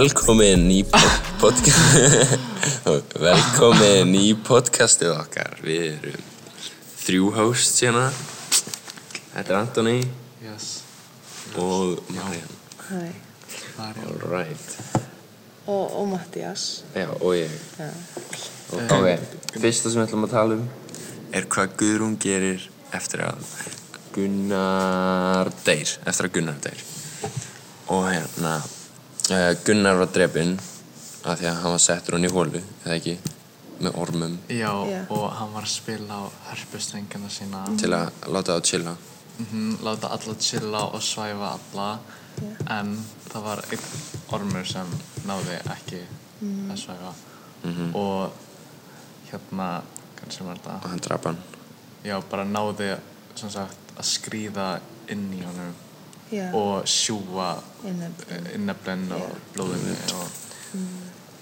velkomin í podcast Velkomin í podcastið okkar. Við erum þrjú hosts hérna. Þetta er Antoni Yes. og Marian Hæ. Alright Og, og Mattias. Já, og ég. Já. og, Ok, fyrsta sem við ætlum að tala um er hvað Guðrún gerir eftir að Gunnar deyr. Eftir að Gunnar deyr. Og hérna Gunnar var drefinn af því að hann var settur hann í hólu eða ekki, með ormum. Já, Já. og hann var að spila á hörpustrengina sína. Til að láta það chilla. Mm láta alla chilla og svæfa alla. En það var einn ormur sem náði ekki að svæfa. Og hérna, hvernig sem var og þetta hann draf hann. Já, bara náði sem sagt að skríða inn í honum Já. og sjúa Innyflin. inneflin og blóðinni og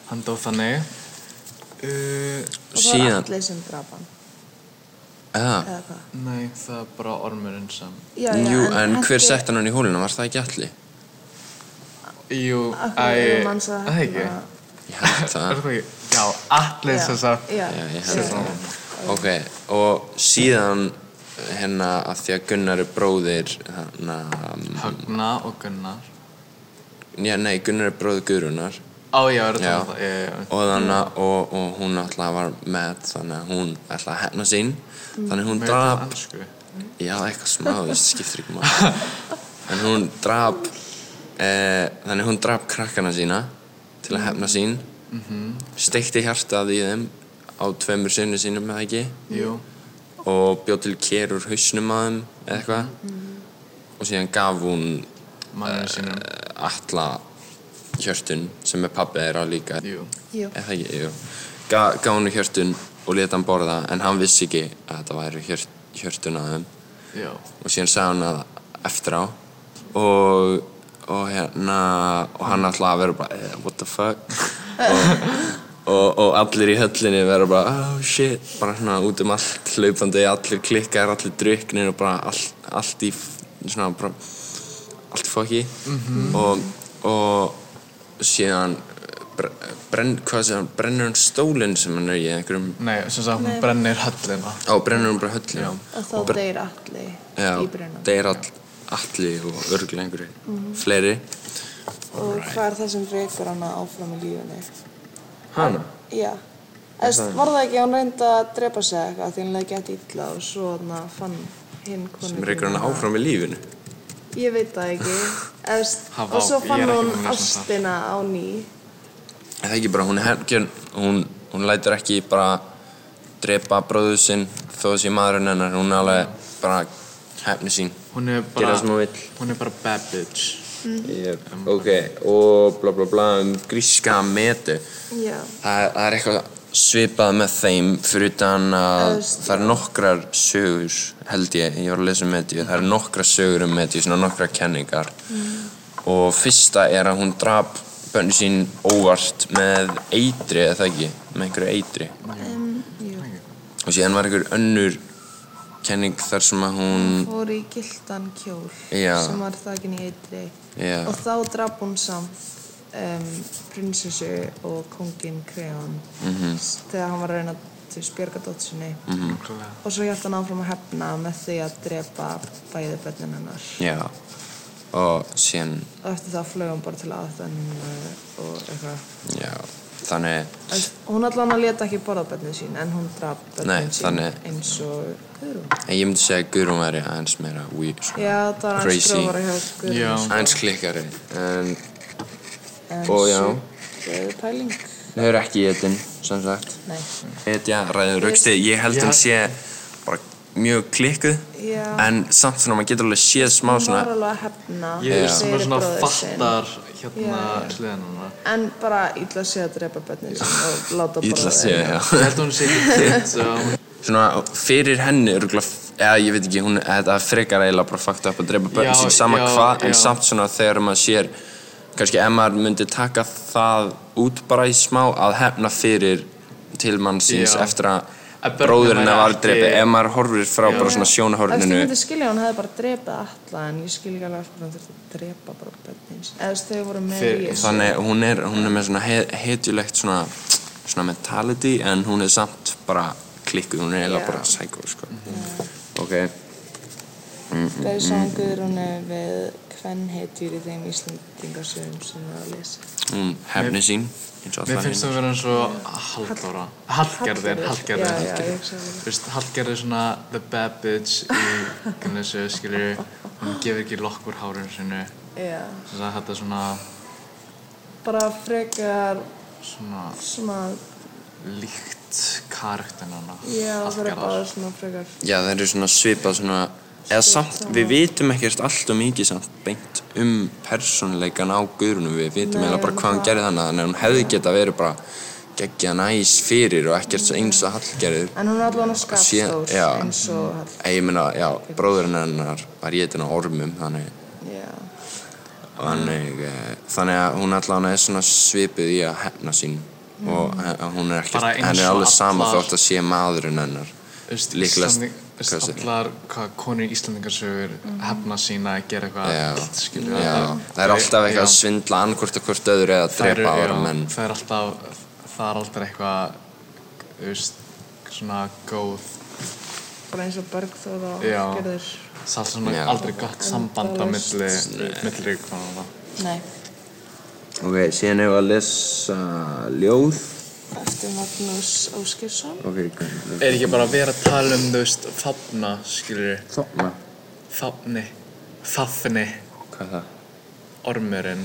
hann dó þannig. Uh, Og það var allir sem draf hann. eða, hvað? nei, það er bara ormurinn sem Já, já, jú, en hver henti- sett hann hann í hóluna, var það ekki allir? Jú, að það ekki? ég held það. Ekki? Já, allir sem sagt. Ok, og síðan hérna að því að Gunnar er bróðir hérna, Högna og Gunnar. Já, nei, Gunnar er bróðir Guðrunar Á, já, er Já. það? Já, já, og þannig og, og hún alltaf var með þannig að hún ætlaði að hefna sín. Þannig hún Með draf já eitthvað smá það skiptir ekki maður en hún draf e, þannig hún draf krakkana sína til að hefna sín. Mm -hmm. steikti hjartað í þeim á tveimur sinni sínum eða ekki? Jú, og bjóð til kér úr hausnum að þeim eða eitthvað. Og síðan gaf hún manninu sínum. Alla hjörtun sem er pabbi þeirra líka. Jú, Jú. eða ekki, jú. Ga, gaf hann hjörtun og leta hann borða en hann vissi ekki að þetta væri hjört, hjörtun að þeim. Og síðan sagði hann það eftir á. Og, og hérna og hann alltaf að vera bara eh, what the fuck? Og, og, og allir í höllinni vera bara oh shit bara svona út um allt hlaupandi allir klikkar, allir druknir og bara allt, allt í svona bara allt fokki. Og, og síðan bre- brenn, hvað segir hann, brennur hann stólinn sem hann er í einhverjum Nei, sem sagt, hún brennir höllina. Á brennur hann bara höllina. Og þá deyr allir Já, í brunum. deyr all, allir og örgulega einhverju fleiri. Og hvað er það sem rekur hana áfram í lífunni? Hana? Já. Eðst, var það ekki að hún reyndi að drepa sig eitthvað því hann leði gett illa og svo fann hinn konu sem reykur hana áfram í lífinu Ég veit það ekki. Eðst, Hafa- og svo er fann hún um ástina á ný. það ekki bara, hún er hergjörn hún, hún lætur ekki bara drepa bróðu sinn þó þessi maðurinn hennar, hún er alveg bara hefni sín Hún er bara, hún hún er bara bad bitch yep. ok, og bla bla bla um gríska metu. Já. það, er- það er eitthvað svipað með þeim fyrir utan að Öst, það eru nokkrar sögur held ég, ég var að lesa um Medju það eru nokkrar sögur um Medju, svona nokkrar kenningar. Og fyrsta er að hún drap bönni sín óvart með eitri eða það ekki, með einhverju eitri. Um, og síðan var einhver önnur kenning þar sem að hún Fór í gildan kjól Já. sem var þakin í eitri. já, Og þá draf hún samt um, prinsessu og kongin Kreon Mhm. þegar hann var að reyna til spjörga dótsinni Mhm. Nákvæmlega. og svo hjælt hann áfram að hefna með því að drepa bæði bönnin hennar já og síðan, og eftir það flög hann bara til aðþennu og eitthvað já þannig, en hún allan að leta ekki borða bönnin sín en hún draf Nei, bönnin sín þannig- eins og Guðrún en ég myndi segja að Guðrún væri aðeins meira we, svona, Já, það hans Crazy. grófara hjá Guðrún sko. aðeins klikkari en en og já. er þau eru ekki í etin, sem sagt Nei, etja, ræður rauksti, ég held Já. hún sé mjög klikkuð en samt svona, maður getur alveg séð smá hún var svona alveg að hefna Ég er svona svona fattar hérna Já. hliðan hennar En bara illa sé að drepa bönnin og láta illa borða séð, þeim. já. Ég held hún sé ekki kitt svona fyrir henni eða ég veit ekki, hún, þetta frekar eiginlega bara fakt upp að drepa börn Já, sín sama hvað, en samt svona þegar maður sér kannski ef maður myndi taka það út bara í smá að hefna fyrir til mann síns eftir að Að bróðurinn væri var ekki- drepið. Ef maður horfir frá bara svona sjónahorninu ég myndi skilja að hún hefði bara drepið alla en ég skilja ekki alveg hverju hún þurfti að drepa bara börnin eða þú þau voru með Fyrir- í þessu. þannig hún er, hún er með svona he hetjulegt svona, svona mentality en hún er samt bara klikkuð, hún er eiginlega bara psycho sko. ok, Gæði sangur hún er við hvern hetjur í þeim Íslandingarsögum sem við að lesa hún hefni sín eins og Mér allar finnst það að vera eins og Halldóra. Hallgerðir, Já, Hallgerðir já, ég hugsa það. Þú veist, Hallgerður er svona the bad bitch í Gnessu, skilur hún gefur ekki lokk úr hárinu sinu Já, þess að þetta er svona bara frekar svona svona, líkt karakterinn hana já það er bara svona frekar Já, það eru svona svipað svona eða samt, við vitum ekkert allt og mikið samt beint um persónuleikan á Guðrunum, við vitum eiginlega bara hvað það- gerði þannig þannig að hún hefði geta verið bara geggja næs fyrir og ekkert svo eins og Hallgerður. En hún er allavega skapstór eins og Hall Ei, Ég meina, já, bróðurinn hennar var étin á ormum þannig, Já, þannig, eh, þannig að hún allavega er svona svipuð í að hefna sín og he- hún er ekkert, henni er alveg sama þótt að sé maðurinn hennar. Þú allar hvað konur í Íslandingarsögur hefna sína að gera eitthvað skilur já, það er alltaf eitthvað að svindla annarkvort og hvort öðru eða það drepa já, menn. það er alltaf það er alltaf eitthvað veist, svona góð bara eins og Bergþór og Já. Hallgerður það er svona Já. aldrei gott samband á milli milli Nei, Ok, síðan hefur að lesa ljóð eftir Magnús Ásgeirsson. Ok, er ekki bara að vera að tala um þú veist fafna, skilur þarna fafni, fafni Hvað er það? ormurinn.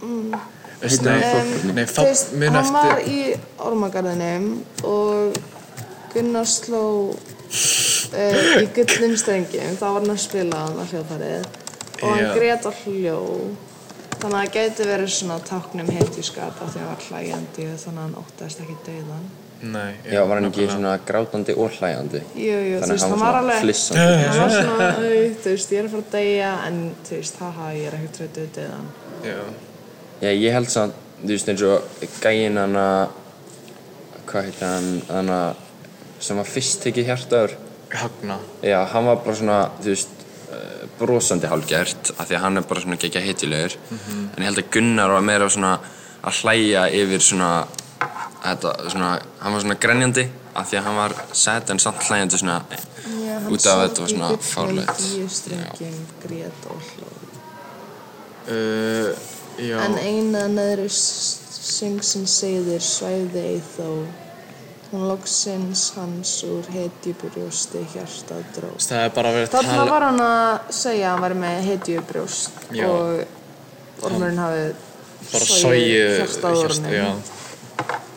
Mm. Hann nei, Þorfinnur? nei, Þú fafn, veist, mun hann var eftir í ormagarðinum og Gunnar sló uh, í gullum strengjum, þá var hann að spila hann að hljóðfærið. Og hann Já. grét á hljó þannig að það gæti verið svona táknum hetjuskap af því að hann var hlægjandi og þannig að hann óttast ekki dauðan nei, Já, var hann ekki svona grátandi og hlæjandi? Jú, jú, þú Þannig veist, að hann var alveg flissandi. hann var svona, þú veist, ég er að fara að deyja en þú veist, haha, ég er ekki trötuð dauðan já, Já, ég held samt, þú veist eins og gæinn hann að Hvað heitir hann, hann að sem var fyrst tekið hjartaður? Hagna. Já, hann var bara svona, þú veist, brosandi hálfgert af því að hann er bara svona geggja heitilegur en ég held að Gunnar var meira svona að hlæja yfir svona þetta, svona, hann var svona grenjandi af því að hann var sad en samt hlæjandi svona Já, út af þetta var svona fárlegt uh, En eina neðri syng sem segðir svæði ei þó hún loksins hans úr hetjubrjósti hjartað dró. það er bara verið að Þarna tala var hann að segja að hann var með hetjubrjóst Já. og ormurinn hafi bara sogið sogið hjartað úr honum. já,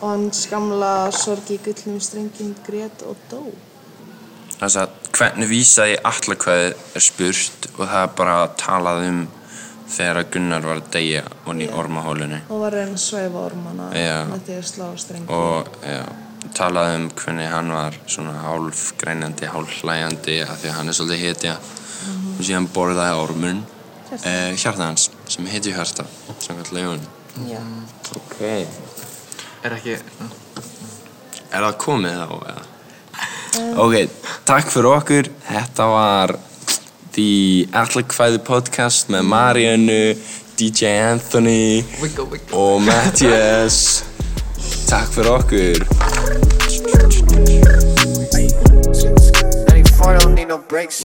Og hans gamla sorg í gullnum strengjum grét og dó. Þess að hvernig vísaði allakvæði er spurt og það er bara talað um þegar að Gunnar var að deyja onni í ormahólinu Og var að reyna að svæfa ormana með því að slá á strengjum. og já, talaði um hvernig hann var svona hálf grænjandi, hálf hlæjandi af því að hann er svolítið hetja. Og síðan borðaði ormun eh, hjarta hans sem heiti hjarta samkvæmt leiðun Já. ok. Er ekki er það komið þá eða? ok, takk fyrir okkur. Þetta var The Allakvæði podcast með Mariannu DJ Anthony wiggle, wiggle. og Mattias takk fyrir okkur Hey, four don't need no brakes.